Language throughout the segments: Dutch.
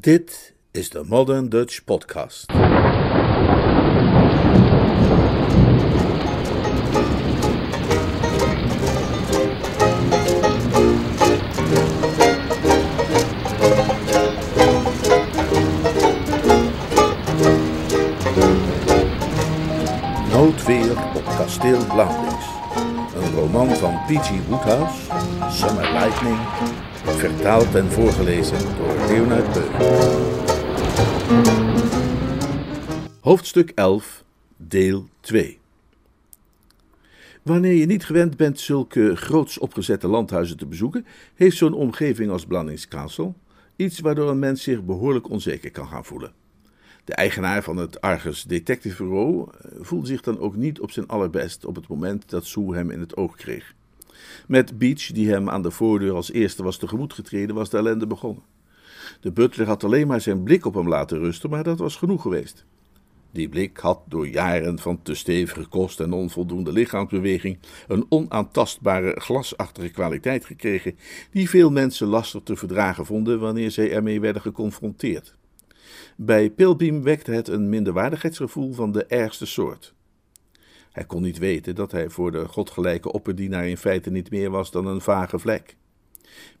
Dit is de Modern Dutch Podcast. Noodweer op kasteel Blauwdings. Een roman van P.G. Woodhouse, Summer Lightning, vertaald en voorgelezen door Leonard. Hoofdstuk 11, deel 2 Wanneer je niet gewend bent zulke groots opgezette landhuizen te bezoeken, heeft zo'n omgeving als Blandings Castle iets waardoor een mens zich behoorlijk onzeker kan gaan voelen. De eigenaar van het Argus Detective Bureau eh, voelde zich dan ook niet op zijn allerbest op het moment dat Sue hem in het oog kreeg. Met Beach, die hem aan de voordeur als eerste was tegemoet getreden, was de ellende begonnen. De butler had alleen maar zijn blik op hem laten rusten, maar dat was genoeg geweest. Die blik had door jaren van te stevige kost en onvoldoende lichaamsbeweging een onaantastbare glasachtige kwaliteit gekregen, die veel mensen lastig te verdragen vonden wanneer zij ermee werden geconfronteerd. Bij Pilbeam wekte het een minderwaardigheidsgevoel van de ergste soort. Hij kon niet weten dat hij voor de godgelijke opperdienaar in feite niet meer was dan een vage vlek.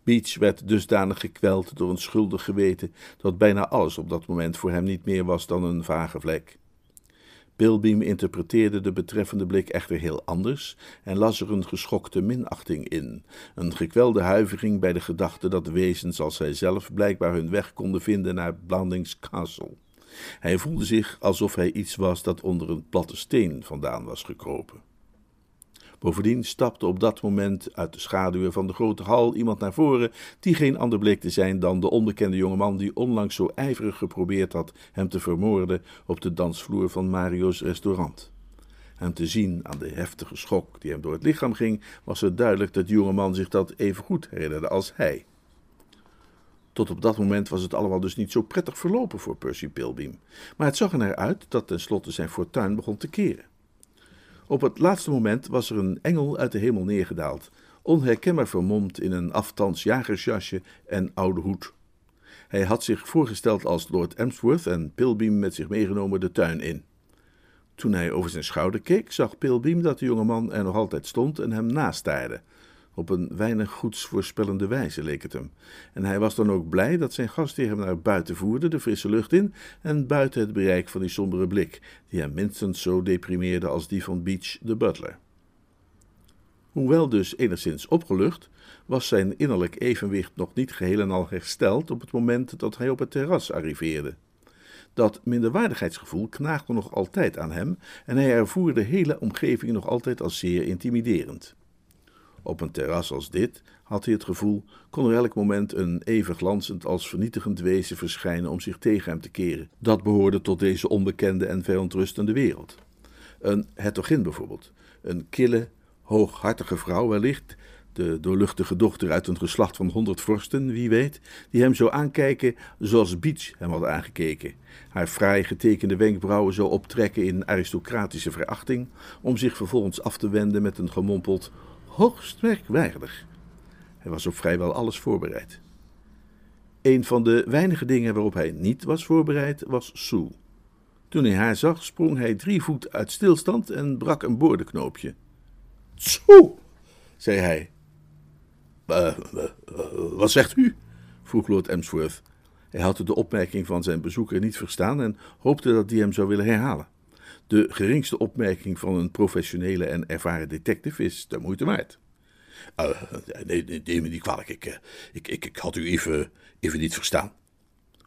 Beach werd dusdanig gekweld door een schuldig geweten dat bijna alles op dat moment voor hem niet meer was dan een vage vlek. Pilbeam interpreteerde de betreffende blik echter heel anders en las er een geschokte minachting in, een gekwelde huivering bij de gedachte dat wezens als hij zelf blijkbaar hun weg konden vinden naar Blandings Castle. Hij voelde zich alsof hij iets was dat onder een platte steen vandaan was gekropen. Bovendien stapte op dat moment uit de schaduwen van de grote hal iemand naar voren die geen ander bleek te zijn dan de onbekende jongeman die onlangs zo ijverig geprobeerd had hem te vermoorden op de dansvloer van Mario's restaurant. En te zien aan de heftige schok die hem door het lichaam ging, was het duidelijk dat de jongeman zich dat even goed herinnerde als hij. Tot op dat moment was het allemaal dus niet zo prettig verlopen voor Percy Pilbeam, maar het zag er naar uit dat tenslotte zijn fortuin begon te keren. Op het laatste moment was er een engel uit de hemel neergedaald, onherkenbaar vermomd in een aftans jagersjasje en oude hoed. Hij had zich voorgesteld als Lord Emsworth en Pilbeam met zich meegenomen de tuin in. Toen hij over zijn schouder keek, zag Pilbeam dat de jonge man er nog altijd stond en hem nastaarde, op een weinig goeds voorspellende wijze leek het hem. En hij was dan ook blij dat zijn gastheer hem naar buiten voerde, de frisse lucht in, en buiten het bereik van die sombere blik, die hem minstens zo deprimeerde als die van Beach de butler. Hoewel dus enigszins opgelucht, was zijn innerlijk evenwicht nog niet geheel en al hersteld op het moment dat hij op het terras arriveerde. Dat minderwaardigheidsgevoel knaagde nog altijd aan hem en hij ervoer de hele omgeving nog altijd als zeer intimiderend. Op een terras als dit had hij het gevoel, kon er elk moment een even glanzend als vernietigend wezen verschijnen om zich tegen hem te keren. Dat behoorde tot deze onbekende en verontrustende wereld. Een hertogin bijvoorbeeld, een kille, hooghartige vrouw wellicht, de doorluchtige dochter uit een geslacht van honderd vorsten, wie weet, die hem zou aankijken zoals Beach hem had aangekeken, haar fraai getekende wenkbrauwen zou optrekken in aristocratische verachting, om zich vervolgens af te wenden met een gemompeld hoogst merkwaardig. Hij was op vrijwel alles voorbereid. Een van de weinige dingen waarop hij niet was voorbereid was Sue. Toen hij haar zag, sprong hij drie voet uit stilstand en brak een boordenknoopje. Sue, zei hij. Uh, wat zegt u? vroeg Lord Emsworth. Hij had de opmerking van zijn bezoeker niet verstaan en hoopte dat die hem zou willen herhalen. De geringste opmerking van een professionele en ervaren detective is de moeite waard. Uh, nee, nee, neem me niet kwalijk. Ik, uh, ik, ik, ik had u even, even niet verstaan.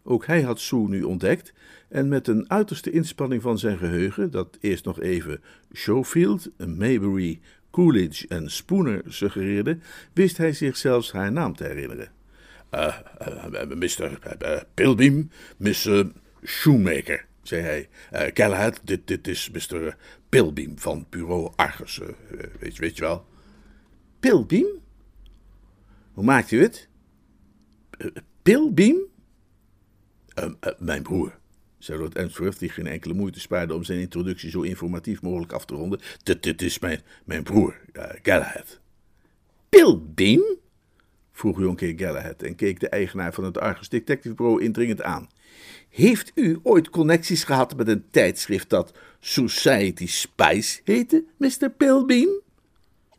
Ook hij had Sue nu ontdekt en met een uiterste inspanning van zijn geheugen, dat eerst nog even Schofield, Maybury, Coolidge en Spooner suggereerde, wist hij zich zelfs haar naam te herinneren. Uh, Mr. Pilbeam, Miss Shoemaker zei hij. Uh, dit, dit is Mr. Pilbeam van bureau Argus, uh, weet, weet je wel. Pilbeam? Hoe maakt u het? Uh, Pilbeam? mijn broer, zei Lord Emsworth, die geen enkele moeite spaarde om zijn introductie zo informatief mogelijk af te ronden. Dit, dit is mijn, mijn broer, Galahad. Pilbeam? vroeg Jonker Galahad en keek de eigenaar van het Argus Detective Bureau indringend aan. Heeft u ooit connecties gehad met een tijdschrift dat Society Spice heette, Mr. Pilbeam?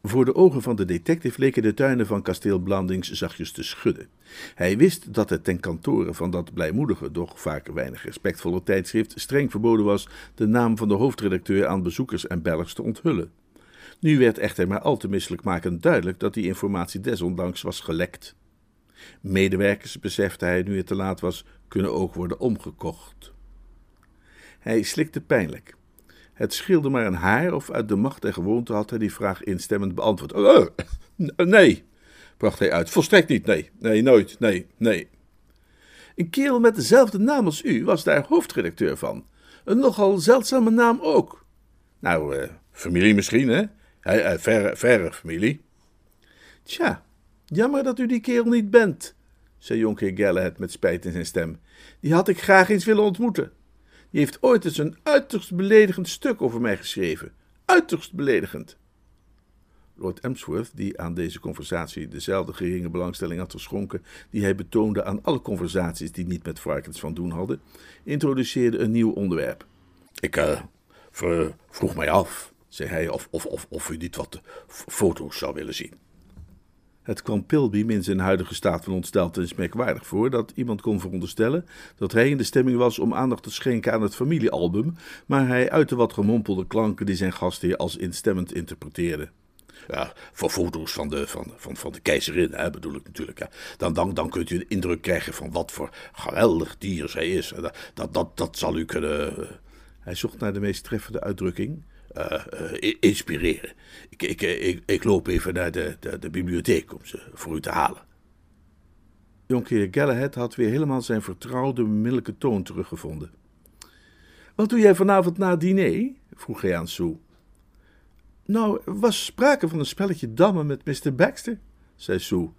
Voor de ogen van de detective leken de tuinen van kasteel Blandings zachtjes te schudden. Hij wist dat het ten kantore van dat blijmoedige, doch vaak weinig respectvolle tijdschrift streng verboden was de naam van de hoofdredacteur aan bezoekers en bellers te onthullen. Nu werd echter maar al te misselijkmakend duidelijk dat die informatie desondanks was gelekt. Medewerkers, besefte hij nu het te laat was, kunnen ook worden omgekocht. Hij slikte pijnlijk. Het scheelde maar een haar of uit de macht en gewoonte had hij die vraag instemmend beantwoord. Oh, nee, bracht hij uit. Volstrekt niet, nee. Nee, nooit, nee, nee. Een kerel met dezelfde naam als u was daar hoofdredacteur van. Een nogal zeldzame naam ook. Nou, uh, familie misschien, hè? Uh, verre, verre familie. Tja, jammer dat u die kerel niet bent, zei Jonker Galahad met spijt in zijn stem. Die had ik graag eens willen ontmoeten. Die heeft ooit eens een uiterst beledigend stuk over mij geschreven. Uiterst beledigend. Lord Emsworth, die aan deze conversatie dezelfde geringe belangstelling had geschonken die hij betoonde aan alle conversaties die niet met varkens van doen hadden, introduceerde een nieuw onderwerp. Ik uh, vroeg mij af, zei hij, of, of, of, of u niet wat foto's zou willen zien. Het kwam Pilbeam in zijn huidige staat van ontsteltenis merkwaardig voor dat iemand kon veronderstellen dat hij in de stemming was om aandacht te schenken aan het familiealbum, maar hij uitte wat gemompelde klanken die zijn gastheer als instemmend interpreteerde. Ja, voor foto's van de, van, van, van de keizerin, hè, bedoel ik natuurlijk. Hè. Dan, dan, dan kunt u de indruk krijgen van wat voor geweldig dier zij is. Dat, dat, dat, dat zal u kunnen. Eh, hij zocht naar de meest treffende uitdrukking. Uh, inspireren. Ik, ik, ik, ik, loop even naar de, de, de, bibliotheek om ze voor u te halen. Jonkheer Galahad had weer helemaal zijn vertrouwde, bemiddelijke toon teruggevonden. Wat doe jij vanavond na het diner? vroeg hij aan Sue. Nou, er was sprake van een spelletje dammen met Mr. Baxter, zei Sue.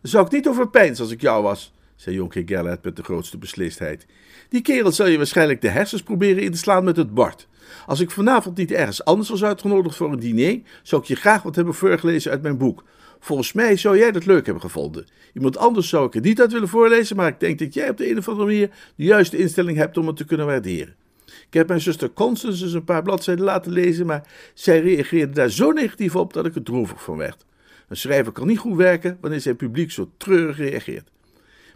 Daar zou ik niet over als ik jou was, zei Jonkheer Galahad met de grootste beslistheid. Die kerel zal je waarschijnlijk de hersens proberen in te slaan met het bord. Als ik vanavond niet ergens anders was uitgenodigd voor een diner, zou ik je graag wat hebben voorgelezen uit mijn boek. Volgens mij zou jij dat leuk hebben gevonden. Iemand anders zou ik het niet uit willen voorlezen, maar ik denk dat jij op de een of andere manier de juiste instelling hebt om het te kunnen waarderen. Ik heb mijn zuster Constance eens een paar bladzijden laten lezen, maar zij reageerde daar zo negatief op dat ik er droevig van werd. Een schrijver kan niet goed werken wanneer zijn publiek zo treurig reageert.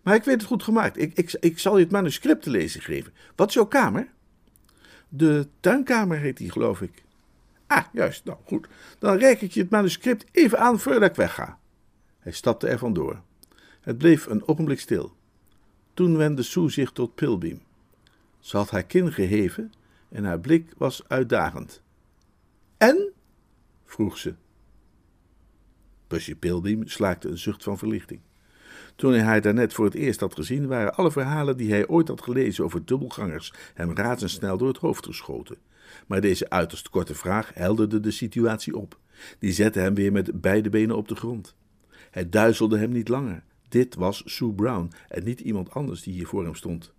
Maar ik weet het goed gemaakt. Ik, ik, ik zal je het manuscript te lezen geven. Wat is jouw kamer? De tuinkamer heet die, geloof ik. Ah, juist. Nou, goed. Dan reik ik je het manuscript even aan voordat ik wegga. Hij stapte er vandoor. Het bleef een ogenblik stil. Toen wendde Sue zich tot Pilbeam. Ze had haar kin geheven en haar blik was uitdagend. En? vroeg ze. Pushy Pilbeam slaakte een zucht van verlichting. Toen hij haar daarnet voor het eerst had gezien, waren alle verhalen die hij ooit had gelezen over dubbelgangers hem razendsnel door het hoofd geschoten. Maar deze uiterst korte vraag helderde de situatie op. Die zette hem weer met beide benen op de grond. Het duizelde hem niet langer. Dit was Sue Brown en niet iemand anders die hier voor hem stond.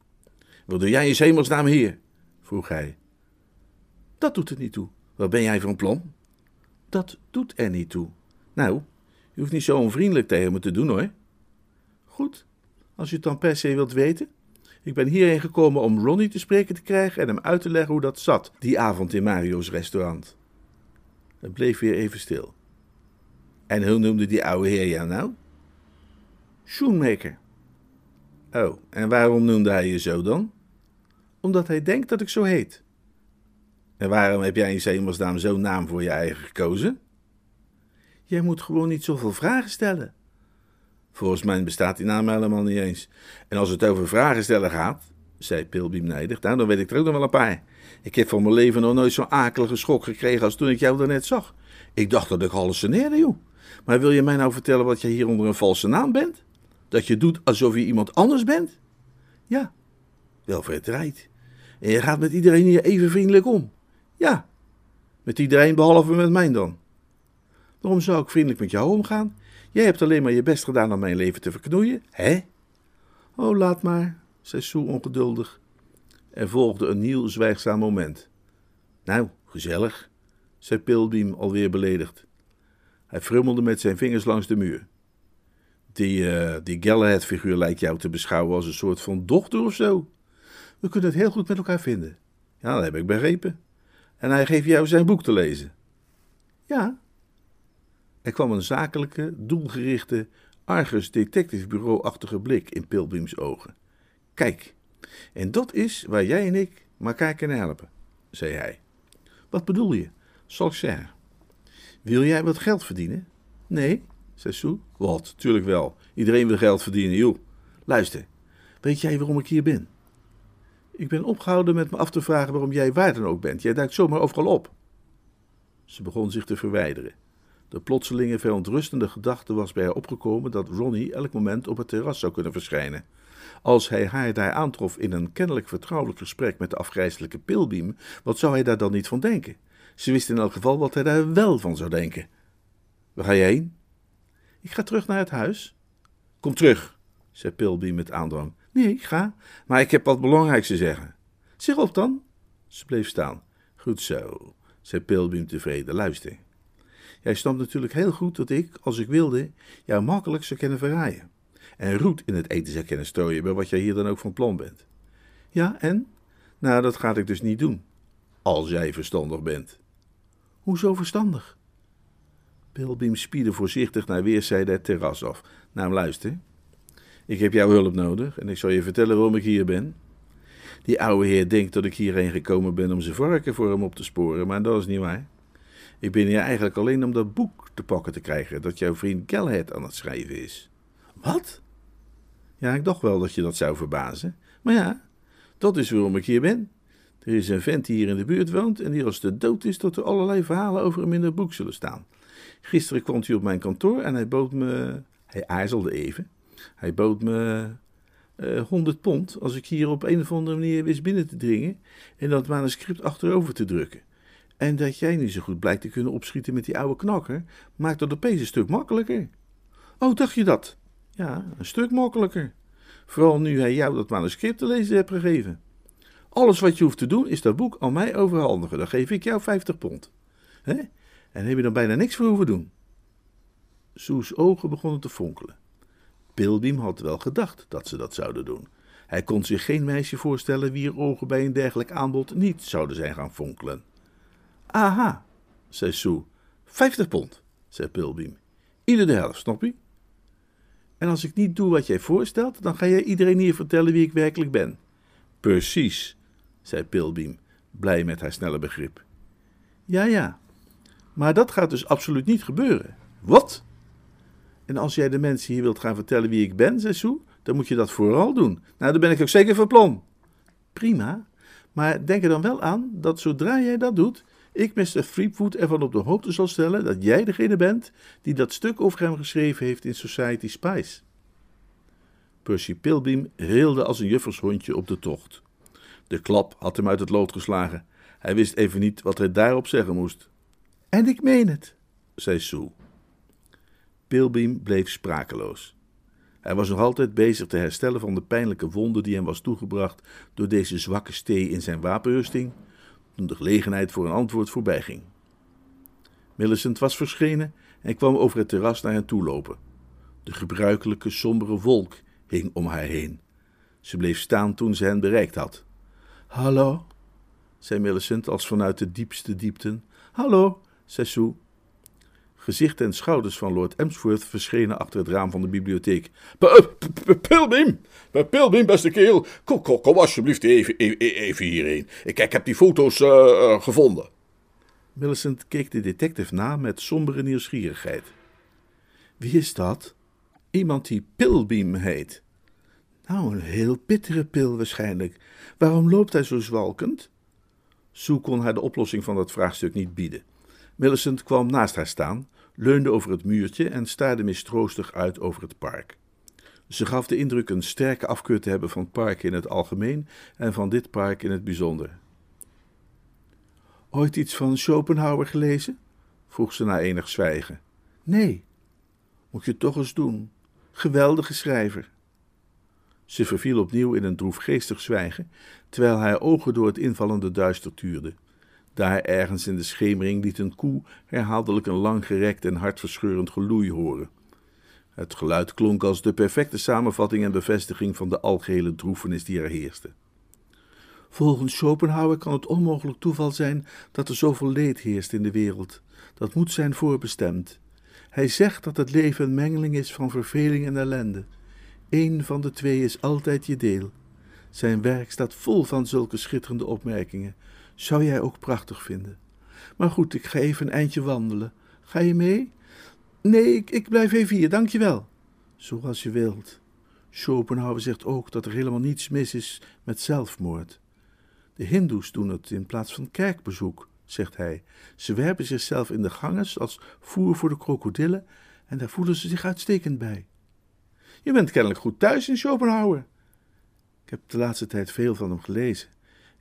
Wat doe jij in hemelsnaam hier? vroeg hij. Dat doet er niet toe. Wat ben jij van plan? Dat doet er niet toe. Nou, je hoeft niet zo onvriendelijk tegen me te doen hoor. Goed, als je het dan per se wilt weten. Ik ben hierheen gekomen om Ronnie te spreken te krijgen en hem uit te leggen hoe dat zat, die avond in Mario's restaurant. Het bleef weer even stil. En hoe noemde die oude heer jou nou? Shoemaker. Oh, en waarom noemde hij je zo dan? Omdat hij denkt dat ik zo heet. En waarom heb jij in hemelsnaam zo'n naam voor je eigen gekozen? Jij moet gewoon niet zoveel vragen stellen. Volgens mij bestaat die naam helemaal niet eens. En als het over vragen stellen gaat, zei Pilbeam nijdig, nou, dan weet ik er ook nog wel een paar. Ik heb van mijn leven nog nooit zo'n akelige schok gekregen als toen ik jou daarnet zag. Ik dacht dat ik hallucineerde, joh. Maar wil je mij nou vertellen wat je hier onder een valse naam bent? Dat je doet alsof je iemand anders bent? Ja, wel verdraaid. En je gaat met iedereen hier even vriendelijk om. Ja, met iedereen behalve met mij dan. Waarom zou ik vriendelijk met jou omgaan? Jij hebt alleen maar je best gedaan om mijn leven te verknoeien, hè? Oh, laat maar, zei Sue ongeduldig. Er volgde een nieuw zwijgzaam moment. Nou, gezellig, zei Pilbeam alweer beledigd. Hij frummelde met zijn vingers langs de muur. Die, uh, die Galahad-figuur lijkt jou te beschouwen als een soort van dochter of zo. We kunnen het heel goed met elkaar vinden. Ja, dat heb ik begrepen. En hij geeft jou zijn boek te lezen. Ja. Er kwam een zakelijke, doelgerichte, Argus detectivebureau-achtige blik in Pilbeams ogen. Kijk, en dat is waar jij en ik elkaar kunnen helpen, zei hij. Wat bedoel je? Zeggen. Wil jij wat geld verdienen? Nee, zei Sue. Wat, tuurlijk wel. Iedereen wil geld verdienen, joh. Luister, weet jij waarom ik hier ben? Ik ben opgehouden met me af te vragen waarom jij waar dan ook bent. Jij duikt zomaar overal op. Ze begon zich te verwijderen. De plotselinge verontrustende gedachte was bij haar opgekomen dat Ronnie elk moment op het terras zou kunnen verschijnen. Als hij haar daar aantrof in een kennelijk vertrouwelijk gesprek met de afgrijzelijke Pilbeam, wat zou hij daar dan niet van denken? Ze wist in elk geval wat hij daar wel van zou denken. Waar ga je heen? Ik ga terug naar het huis. Kom terug, zei Pilbeam met aandrang. Nee, ik ga, maar ik heb wat belangrijks te zeggen. Zeg op dan. Ze bleef staan. Goed zo, zei Pilbeam tevreden. Luister. Jij snapt natuurlijk heel goed dat ik, als ik wilde, jou makkelijk zou kunnen verraaien. En roet in het eten zou kunnen strooien bij wat jij hier dan ook van plan bent. Ja, en? Nou, dat ga ik dus niet doen. Als jij verstandig bent. Hoezo verstandig? Pilbeam spierde voorzichtig naar weerszijden het terras af. Nou, luister. Ik heb jouw hulp nodig en ik zal je vertellen waarom ik hier ben. Die oude heer denkt dat ik hierheen gekomen ben om zijn varken voor hem op te sporen, maar dat is niet waar. Ik ben hier eigenlijk alleen om dat boek te pakken te krijgen dat jouw vriend Galhead aan het schrijven is. Wat? Ja, ik dacht wel dat je dat zou verbazen. Maar ja, dat is waarom ik hier ben. Er is een vent die hier in de buurt woont en die als de dood is tot er allerlei verhalen over hem in het boek zullen staan. Gisteren kwam hij op mijn kantoor en hij bood me. Hij aarzelde even. Hij bood me uh, eh, 100 pond als ik hier op een of andere manier wist binnen te dringen en dat manuscript achterover te drukken. En dat jij niet zo goed blijkt te kunnen opschieten met die oude knakker, maakt dat opeens een stuk makkelijker. Oh, dacht je dat? Ja, een stuk makkelijker. Vooral nu hij jou dat manuscript te lezen heeft gegeven. Alles wat je hoeft te doen is dat boek aan mij overhandigen. Dan geef ik jou 50 pond. Hè? En heb je dan bijna niks voor hoeven doen. Soes ogen begonnen te fonkelen. Pilbeam had wel gedacht dat ze dat zouden doen. Hij kon zich geen meisje voorstellen wier ogen bij een dergelijk aanbod niet zouden zijn gaan fonkelen. Aha, zei Sue. Vijftig pond, zei Pilbeam. Ieder de helft, snap je? En als ik niet doe wat jij voorstelt, dan ga jij iedereen hier vertellen wie ik werkelijk ben. Precies, zei Pilbeam, blij met haar snelle begrip. Ja, ja, maar dat gaat dus absoluut niet gebeuren. Wat? En als jij de mensen hier wilt gaan vertellen wie ik ben, zei Sue, dan moet je dat vooral doen. Nou, dan ben ik ook zeker van plan. Prima, maar denk er dan wel aan dat zodra jij dat doet, ik Mr. Threepwood ervan op de hoogte zal stellen dat jij degene bent die dat stuk over hem geschreven heeft in Society Spice. Percy Pilbeam rilde als een juffershondje op de tocht. De klap had hem uit het lood geslagen. Hij wist even niet wat hij daarop zeggen moest. En ik meen het, zei Sue. Pilbeam bleef sprakeloos. Hij was nog altijd bezig te herstellen van de pijnlijke wonde die hem was toegebracht door deze zwakke stee in zijn wapenrusting, toen de gelegenheid voor een antwoord voorbij ging. Millicent was verschenen en kwam over het terras naar hen toe lopen. De gebruikelijke sombere wolk hing om haar heen. Ze bleef staan toen ze hen bereikt had. Hallo, zei Millicent als vanuit de diepste diepten. Hallo, zei Sue. Gezicht en schouders van Lord Emsworth verschenen achter het raam van de bibliotheek. Pilbeam, Pilbeam, beste kerel, kom, kom, kom alsjeblieft even, even, even hierheen. Ik, ik heb die foto's uh, gevonden. Millicent keek de detective na met sombere nieuwsgierigheid. Wie is dat? Iemand die Pilbeam heet. Nou, een heel pittere pil waarschijnlijk. Waarom loopt hij zo zwalkend? Sue kon haar de oplossing van dat vraagstuk niet bieden. Millicent kwam naast haar staan, leunde over het muurtje en staarde mistroostig uit over het park. Ze gaf de indruk een sterke afkeur te hebben van parken in het algemeen en van dit park in het bijzonder. Ooit iets van Schopenhauer gelezen? vroeg ze na enig zwijgen. Nee. Moet je toch eens doen. Geweldige schrijver. Ze verviel opnieuw in een droefgeestig zwijgen, terwijl haar ogen door het invallende duister tuurden. Daar ergens in de schemering liet een koe herhaaldelijk een langgerekt en hartverscheurend geloei horen. Het geluid klonk als de perfecte samenvatting en bevestiging van de algehele droefenis die er heerste. Volgens Schopenhauer kan het onmogelijk toeval zijn dat er zoveel leed heerst in de wereld. Dat moet zijn voorbestemd. Hij zegt dat het leven een mengeling is van verveling en ellende. Eén van de twee is altijd je deel. Zijn werk staat vol van zulke schitterende opmerkingen. Zou jij ook prachtig vinden. Maar goed, ik ga even een eindje wandelen. Ga je mee? Nee, ik, blijf even hier, dank je wel. Zoals je wilt. Schopenhauer zegt ook dat er helemaal niets mis is met zelfmoord. De Hindoes doen het in plaats van kerkbezoek, zegt hij. Ze werpen zichzelf in de ganges als voer voor de krokodillen en daar voelen ze zich uitstekend bij. Je bent kennelijk goed thuis in Schopenhauer. Ik heb de laatste tijd veel van hem gelezen.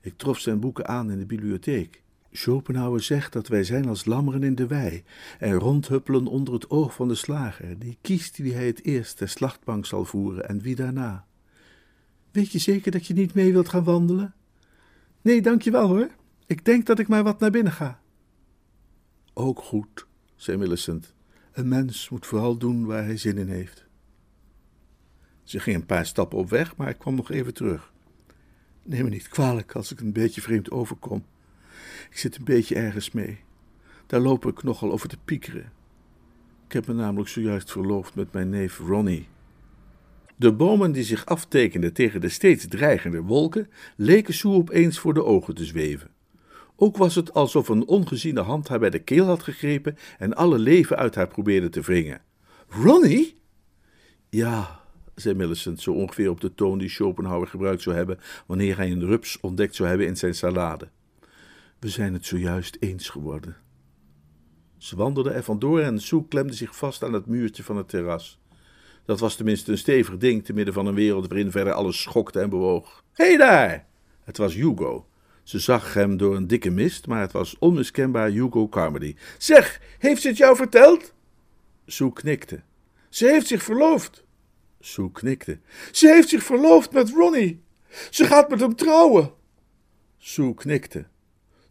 Ik trof zijn boeken aan in de bibliotheek. Schopenhauer zegt dat wij zijn als lammeren in de wei en rondhuppelen onder het oog van de slager, die kiest wie hij het eerst ter slachtbank zal voeren en wie daarna. Weet je zeker dat je niet mee wilt gaan wandelen? Nee, dank wel hoor. Ik denk dat ik maar wat naar binnen ga. Ook goed, zei Millicent. Een mens moet vooral doen waar hij zin in heeft. Ze ging een paar stappen op weg, maar ik kwam nog even terug. Neem me niet kwalijk als ik een beetje vreemd overkom. Ik zit een beetje ergens mee. Daar loop ik nogal over te piekeren. Ik heb me namelijk zojuist verloofd met mijn neef Ronnie. De bomen die zich aftekenden tegen de steeds dreigende wolken, leken Sue opeens voor de ogen te zweven. Ook was het alsof een ongeziene hand haar bij de keel had gegrepen en alle leven uit haar probeerde te wringen. Ronnie? Ja, zei Millicent, zo ongeveer op de toon die Schopenhauer gebruikt zou hebben wanneer hij een rups ontdekt zou hebben in zijn salade. We zijn het zojuist eens geworden. Ze wandelde er vandoor en Sue klemde zich vast aan het muurtje van het terras. Dat was tenminste een stevig ding te midden van een wereld waarin verder alles schokte en bewoog. Hé hey daar! Het was Hugo. Ze zag hem door een dikke mist, maar het was onmiskenbaar Hugo Carmody. Zeg, heeft ze het jou verteld? Sue knikte. Ze heeft zich verloofd. Sue knikte. Ze heeft zich verloofd met Ronnie. Ze gaat met hem trouwen. Sue knikte.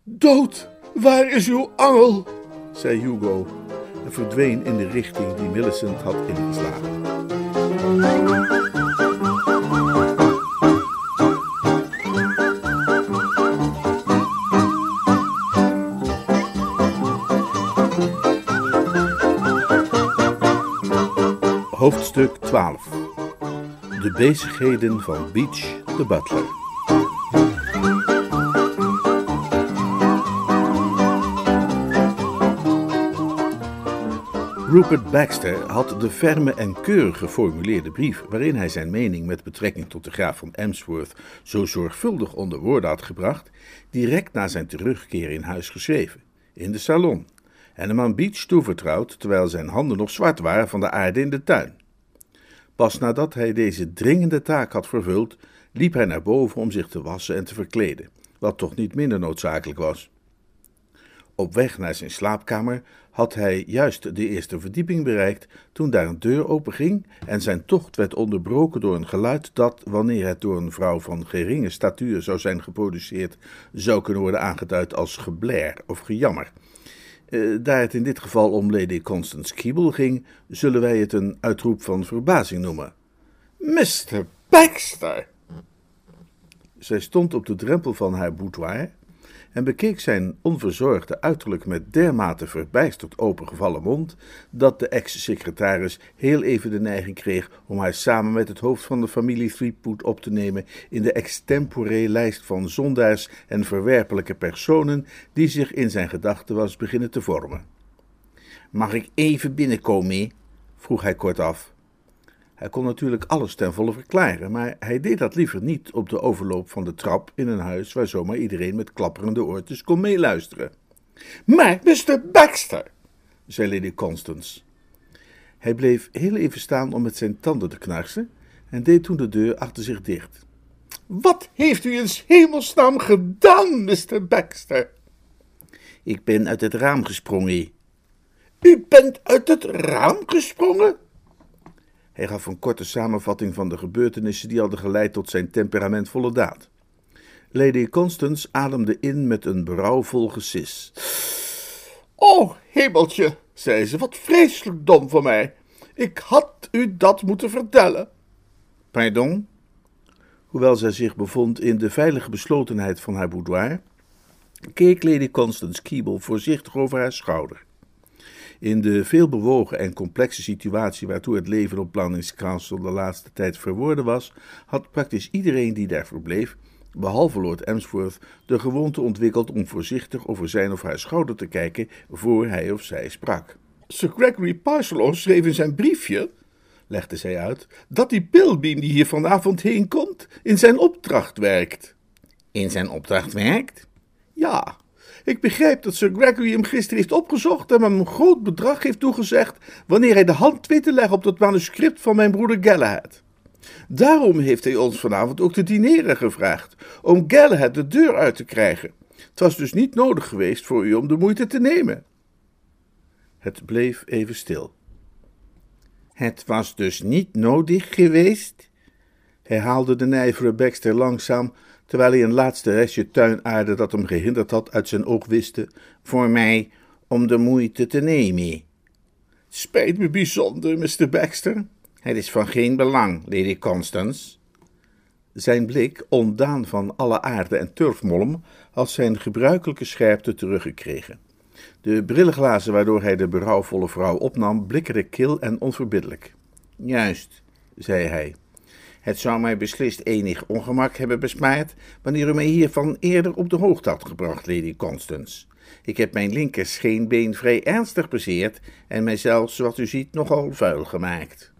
Dood, waar is uw angel? zei Hugo en verdween in de richting die Millicent had ingeslagen. Hoofdstuk 12 De bezigheden van Beach de Butler. Rupert Baxter had de ferme en keurig geformuleerde brief, waarin hij zijn mening met betrekking tot de graaf van Emsworth zo zorgvuldig onder woorden had gebracht, direct na zijn terugkeer in huis geschreven, in de salon, en hem aan Beach toevertrouwd, terwijl zijn handen nog zwart waren van de aarde in de tuin. Pas nadat hij deze dringende taak had vervuld, liep hij naar boven om zich te wassen en te verkleden, wat toch niet minder noodzakelijk was. Op weg naar zijn slaapkamer had hij juist de eerste verdieping bereikt toen daar een deur openging en zijn tocht werd onderbroken door een geluid dat, wanneer het door een vrouw van geringe statuur zou zijn geproduceerd, zou kunnen worden aangeduid als gebler of gejammer. Uh, daar het in dit geval om Lady Constance Keeble ging, zullen wij het een uitroep van verbazing noemen. Mr. Baxter! Zij stond op de drempel van haar boudoir en bekeek zijn onverzorgde uiterlijk met dermate verbijsterd opengevallen mond, dat de ex-secretaris heel even de neiging kreeg om haar samen met het hoofd van de familie Threepwood op te nemen in de extempore lijst van zondaars en verwerpelijke personen die zich in zijn gedachten was beginnen te vormen. Mag ik even binnenkomen? vroeg hij kortaf. Hij kon natuurlijk alles ten volle verklaren, maar hij deed dat liever niet op de overloop van de trap in een huis waar zomaar iedereen met klapperende oortjes kon meeluisteren. Maar, Mr. Baxter, zei Lady Constance. Hij bleef heel even staan om met zijn tanden te knarsen en deed toen de deur achter zich dicht. Wat heeft u in hemelsnaam gedaan, Mr. Baxter? Ik ben uit het raam gesprongen. U bent uit het raam gesprongen? Hij gaf een korte samenvatting van de gebeurtenissen die hadden geleid tot zijn temperamentvolle daad. Lady Constance ademde in met een berouwvol gesis. O, hemeltje, zei ze, wat vreselijk dom van mij. Ik had u dat moeten vertellen. Pardon? Hoewel zij zich bevond in de veilige beslotenheid van haar boudoir, keek Lady Constance Keeble voorzichtig over haar schouder. In de veelbewogen en complexe situatie waartoe het leven op Blandings Castle de laatste tijd verworden was, had praktisch iedereen die daar verbleef, behalve Lord Emsworth, de gewoonte ontwikkeld om voorzichtig over zijn of haar schouder te kijken voor hij of zij sprak. Sir Gregory Parslow schreef in zijn briefje, legde zij uit, dat die Pilbeam die hier vanavond heen komt, in zijn opdracht werkt. In zijn opdracht werkt? Ja, ik begrijp dat Sir Gregory hem gisteren heeft opgezocht en hem een groot bedrag heeft toegezegd wanneer hij de hand weet te leggen op dat manuscript van mijn broeder Galahad. Daarom heeft hij ons vanavond ook te dineren gevraagd, om Galahad de deur uit te krijgen. Het was dus niet nodig geweest voor u om de moeite te nemen. Het bleef even stil. Het was dus niet nodig geweest? herhaalde de nijvere Baxter langzaam, terwijl hij een laatste restje tuinaarde dat hem gehinderd had uit zijn oog wiste, voor mij om de moeite te nemen. Spijt me bijzonder, Mr. Baxter. Het is van geen belang, Lady Constance. Zijn blik, ontdaan van alle aarde en turfmolm, had zijn gebruikelijke scherpte teruggekregen. De brillenglazen waardoor hij de berouwvolle vrouw opnam, blikkerden kil en onverbiddelijk. Juist, zei hij. Het zou mij beslist enig ongemak hebben bespaard wanneer u mij hiervan eerder op de hoogte had gebracht, Lady Constance. Ik heb mijn linker scheenbeen vrij ernstig bezeerd en mijzelf, zoals u ziet, nogal vuil gemaakt.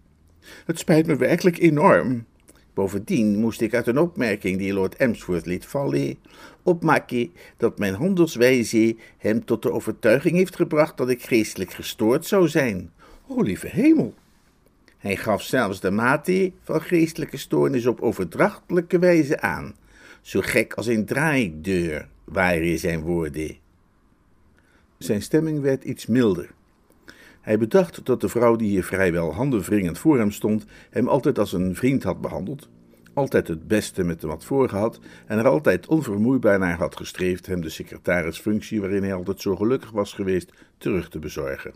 Het spijt me werkelijk enorm. Bovendien moest ik uit een opmerking die Lord Emsworth liet vallen, opmaken dat mijn handelswijze hem tot de overtuiging heeft gebracht dat ik geestelijk gestoord zou zijn. O, lieve hemel! Hij gaf zelfs de mate van geestelijke stoornis op overdrachtelijke wijze aan, zo gek als een draaideur, waren zijn woorden. Zijn stemming werd iets milder. Hij bedacht dat de vrouw die hier vrijwel handenwringend voor hem stond, hem altijd als een vriend had behandeld, altijd het beste met hem had voorgehad en er altijd onvermoeibaar naar had gestreefd hem de secretarisfunctie waarin hij altijd zo gelukkig was geweest terug te bezorgen.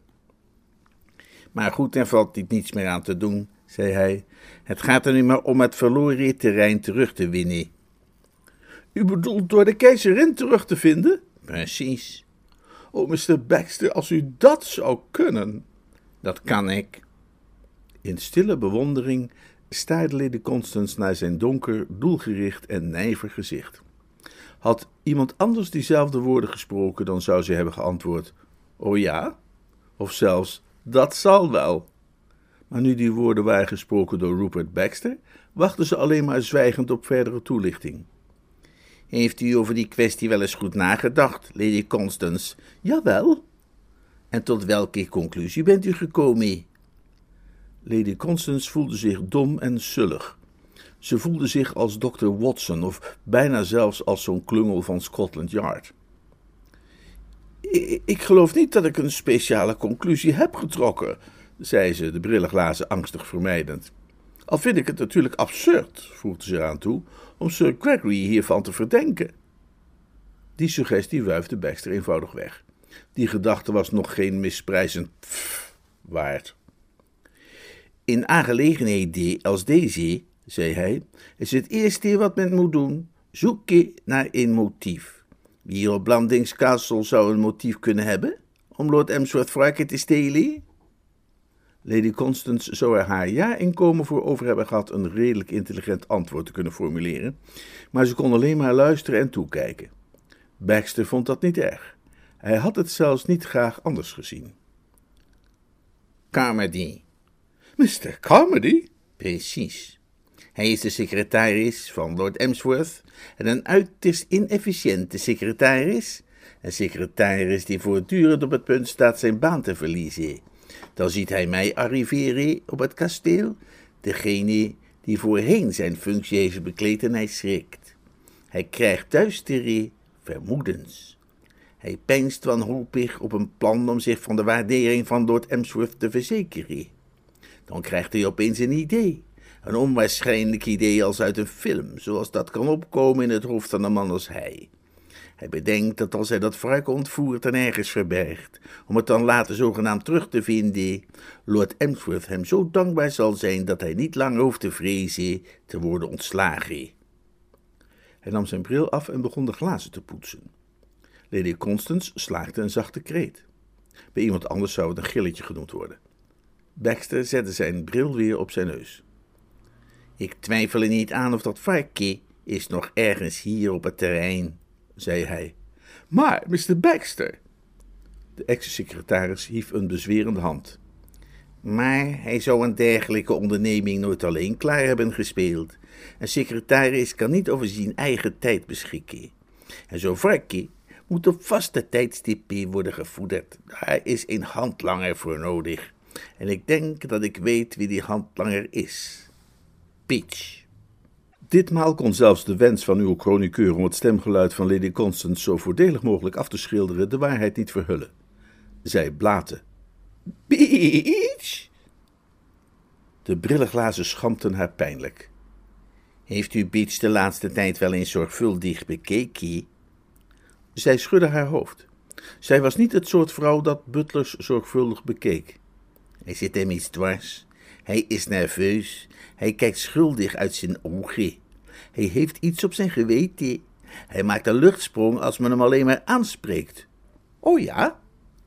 Maar goed, er valt niet niets meer aan te doen, zei hij. Het gaat er nu maar om het verloren terrein terug te winnen. U bedoelt door de keizerin terug te vinden? Precies. Oh, Mr. Baxter, als u dat zou kunnen. Dat kan ik. In stille bewondering staarde Lady Constance naar zijn donker, doelgericht en nijver gezicht. Had iemand anders diezelfde woorden gesproken, dan zou ze hebben geantwoord: Oh ja? Of zelfs: Dat zal wel. Maar nu die woorden waren gesproken door Rupert Baxter, wachtte ze alleen maar zwijgend op verdere toelichting. Heeft u over die kwestie wel eens goed nagedacht, Lady Constance? Jawel. En tot welke conclusie bent u gekomen? Lady Constance voelde zich dom en sullig. Ze voelde zich als Dr. Watson of bijna zelfs als zo'n klungel van Scotland Yard. Ik, geloof niet dat ik een speciale conclusie heb getrokken, zei ze, de brillenglazen angstig vermijdend. Al vind ik het natuurlijk absurd, voegde ze eraan toe, om Sir Gregory hiervan te verdenken. Die suggestie wuifde Baxter eenvoudig weg. Die gedachte was nog geen misprijzend pff waard. In aangelegenheden als deze, zei hij, is het eerste wat men moet doen, zoeken naar een motief. Wie op Blandings Castle zou een motief kunnen hebben om Lord Emsworth wraken te stelen? Lady Constance zou er haar ja-inkomen voor over hebben gehad een redelijk intelligent antwoord te kunnen formuleren, maar ze kon alleen maar luisteren en toekijken. Baxter vond dat niet erg. Hij had het zelfs niet graag anders gezien. Carmody. Mr. Carmody? Precies. Hij is de secretaris van Lord Emsworth en een uiterst inefficiënte secretaris. Een secretaris die voortdurend op het punt staat zijn baan te verliezen. Dan ziet hij mij arriveren op het kasteel, degene die voorheen zijn functie heeft bekleed en hij schrikt. Hij krijgt duistere vermoedens. Hij peinst wanhopig op een plan om zich van de waardering van Lord Emsworth te verzekeren. Dan krijgt hij opeens een idee. Een onwaarschijnlijk idee als uit een film, zoals dat kan opkomen in het hoofd van een man als hij. Hij bedenkt dat als hij dat vark ontvoert en ergens verbergt, om het dan later zogenaamd terug te vinden, Lord Emsworth hem zo dankbaar zal zijn dat hij niet lang hoeft te vrezen te worden ontslagen. Hij nam zijn bril af en begon de glazen te poetsen. Lady Constance slaakte een zachte kreet. Bij iemand anders zou het een gilletje genoemd worden. Baxter zette zijn bril weer op zijn neus. Ik twijfel er niet aan of dat varkje is nog ergens hier op het terrein, zei hij. Maar, Mr. Baxter. De ex-secretaris hief een bezwerende hand. Maar hij zou een dergelijke onderneming nooit alleen klaar hebben gespeeld. Een secretaris kan niet over zijn eigen tijd beschikken. En zo'n varkje moet op vaste tijdstippen worden gevoederd. Daar is een handlanger voor nodig. En ik denk dat ik weet wie die handlanger is. Peach. Ditmaal kon zelfs de wens van uw chroniqueur om het stemgeluid van Lady Constance zo voordelig mogelijk af te schilderen de waarheid niet verhullen. Zij blaten. Peach! De brillenglazen schampten haar pijnlijk. Heeft u Beach de laatste tijd wel eens zorgvuldig bekeken? Zij schudde haar hoofd. Zij was niet het soort vrouw dat butlers zorgvuldig bekeek. Hij zit hem iets dwars. Hij is nerveus. Hij kijkt schuldig uit zijn ogen. Hij heeft iets op zijn geweten. Hij maakt een luchtsprong als men hem alleen maar aanspreekt. Oh ja?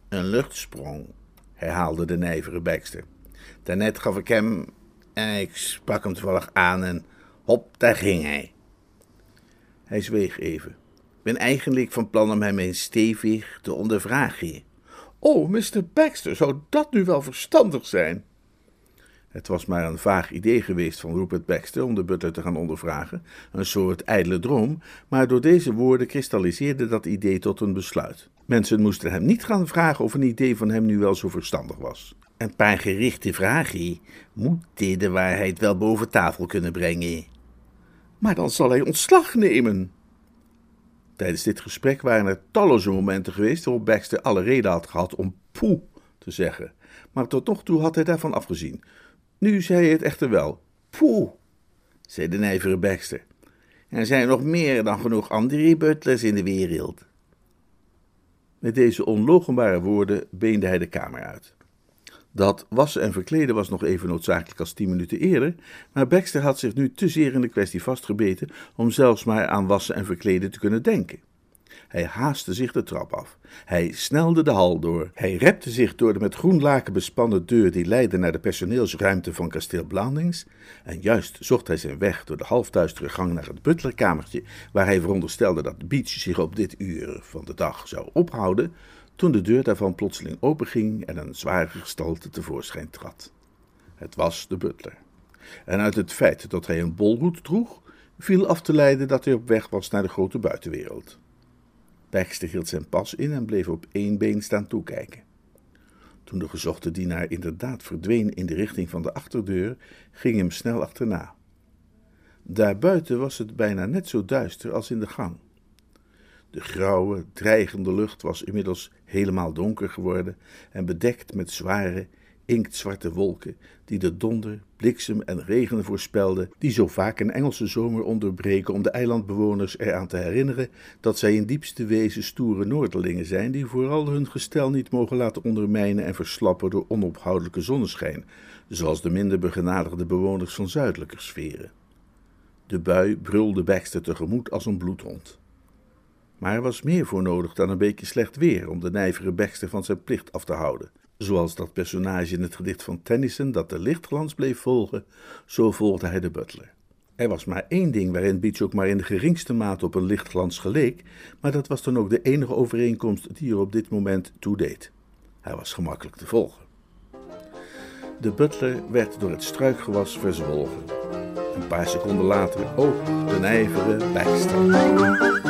Een luchtsprong, herhaalde de nijvere Baxter. Daarnet gaf ik hem. En ik sprak hem toevallig aan en hop, daar ging hij. Hij zweeg even. Ik ben eigenlijk van plan om hem eens stevig te ondervragen. Oh, Mr. Baxter, zou dat nu wel verstandig zijn? Het was maar een vaag idee geweest van Rupert Baxter om de butler te gaan ondervragen, een soort ijdele droom, maar door deze woorden kristalliseerde dat idee tot een besluit. Mensen moesten hem niet gaan vragen of een idee van hem nu wel zo verstandig was. Een paar gerichte vragen moeten de waarheid wel boven tafel kunnen brengen. Maar dan zal hij ontslag nemen. Tijdens dit gesprek waren er talloze momenten geweest waarop Baxter alle reden had gehad om poe te zeggen, maar tot nog toe had hij daarvan afgezien. Nu zei hij het echter wel. Poeh, zei de nijvere Baxter. Er zijn nog meer dan genoeg andere butlers in de wereld. Met deze onlogenbare woorden beende hij de kamer uit. Dat wassen en verkleden was nog even noodzakelijk als tien minuten eerder, maar Baxter had zich nu te zeer in de kwestie vastgebeten om zelfs maar aan wassen en verkleden te kunnen denken. Hij haastte zich de trap af. Hij snelde de hal door. Hij repte zich door de met groen laken bespannen deur die leidde naar de personeelsruimte van kasteel Blandings. En juist zocht hij zijn weg door de halfduistere gang naar het butlerkamertje, waar hij veronderstelde dat Beach zich op dit uur van de dag zou ophouden, toen de deur daarvan plotseling openging en een zware gestalte tevoorschijn trad. Het was de butler. En uit het feit dat hij een bolhoed droeg, viel af te leiden dat hij op weg was naar de grote buitenwereld. Baxter zijn pas in en bleef op één been staan toekijken. Toen de gezochte dienaar inderdaad verdween in de richting van de achterdeur, ging hem snel achterna. Daarbuiten was het bijna net zo duister als in de gang. De grauwe, dreigende lucht was inmiddels helemaal donker geworden en bedekt met zware, inktzwarte wolken die de donder, bliksem en regen voorspelden, die zo vaak een Engelse zomer onderbreken om de eilandbewoners eraan te herinneren dat zij in diepste wezen stoere Noorderlingen zijn, die vooral hun gestel niet mogen laten ondermijnen en verslappen door onophoudelijke zonneschijn, zoals de minder begenadigde bewoners van zuidelijke sferen. De bui brulde Baxter tegemoet als een bloedhond. Maar er was meer voor nodig dan een beetje slecht weer om de nijvere Baxter van zijn plicht af te houden. Zoals dat personage in het gedicht van Tennyson dat de lichtglans bleef volgen, zo volgde hij de butler. Er was maar één ding waarin Beach ook maar in de geringste mate op een lichtglans geleek, maar dat was dan ook de enige overeenkomst die er op dit moment toe deed. Hij was gemakkelijk te volgen. De butler werd door het struikgewas verzwolgen. Een paar seconden later ook de nijvere Baxter.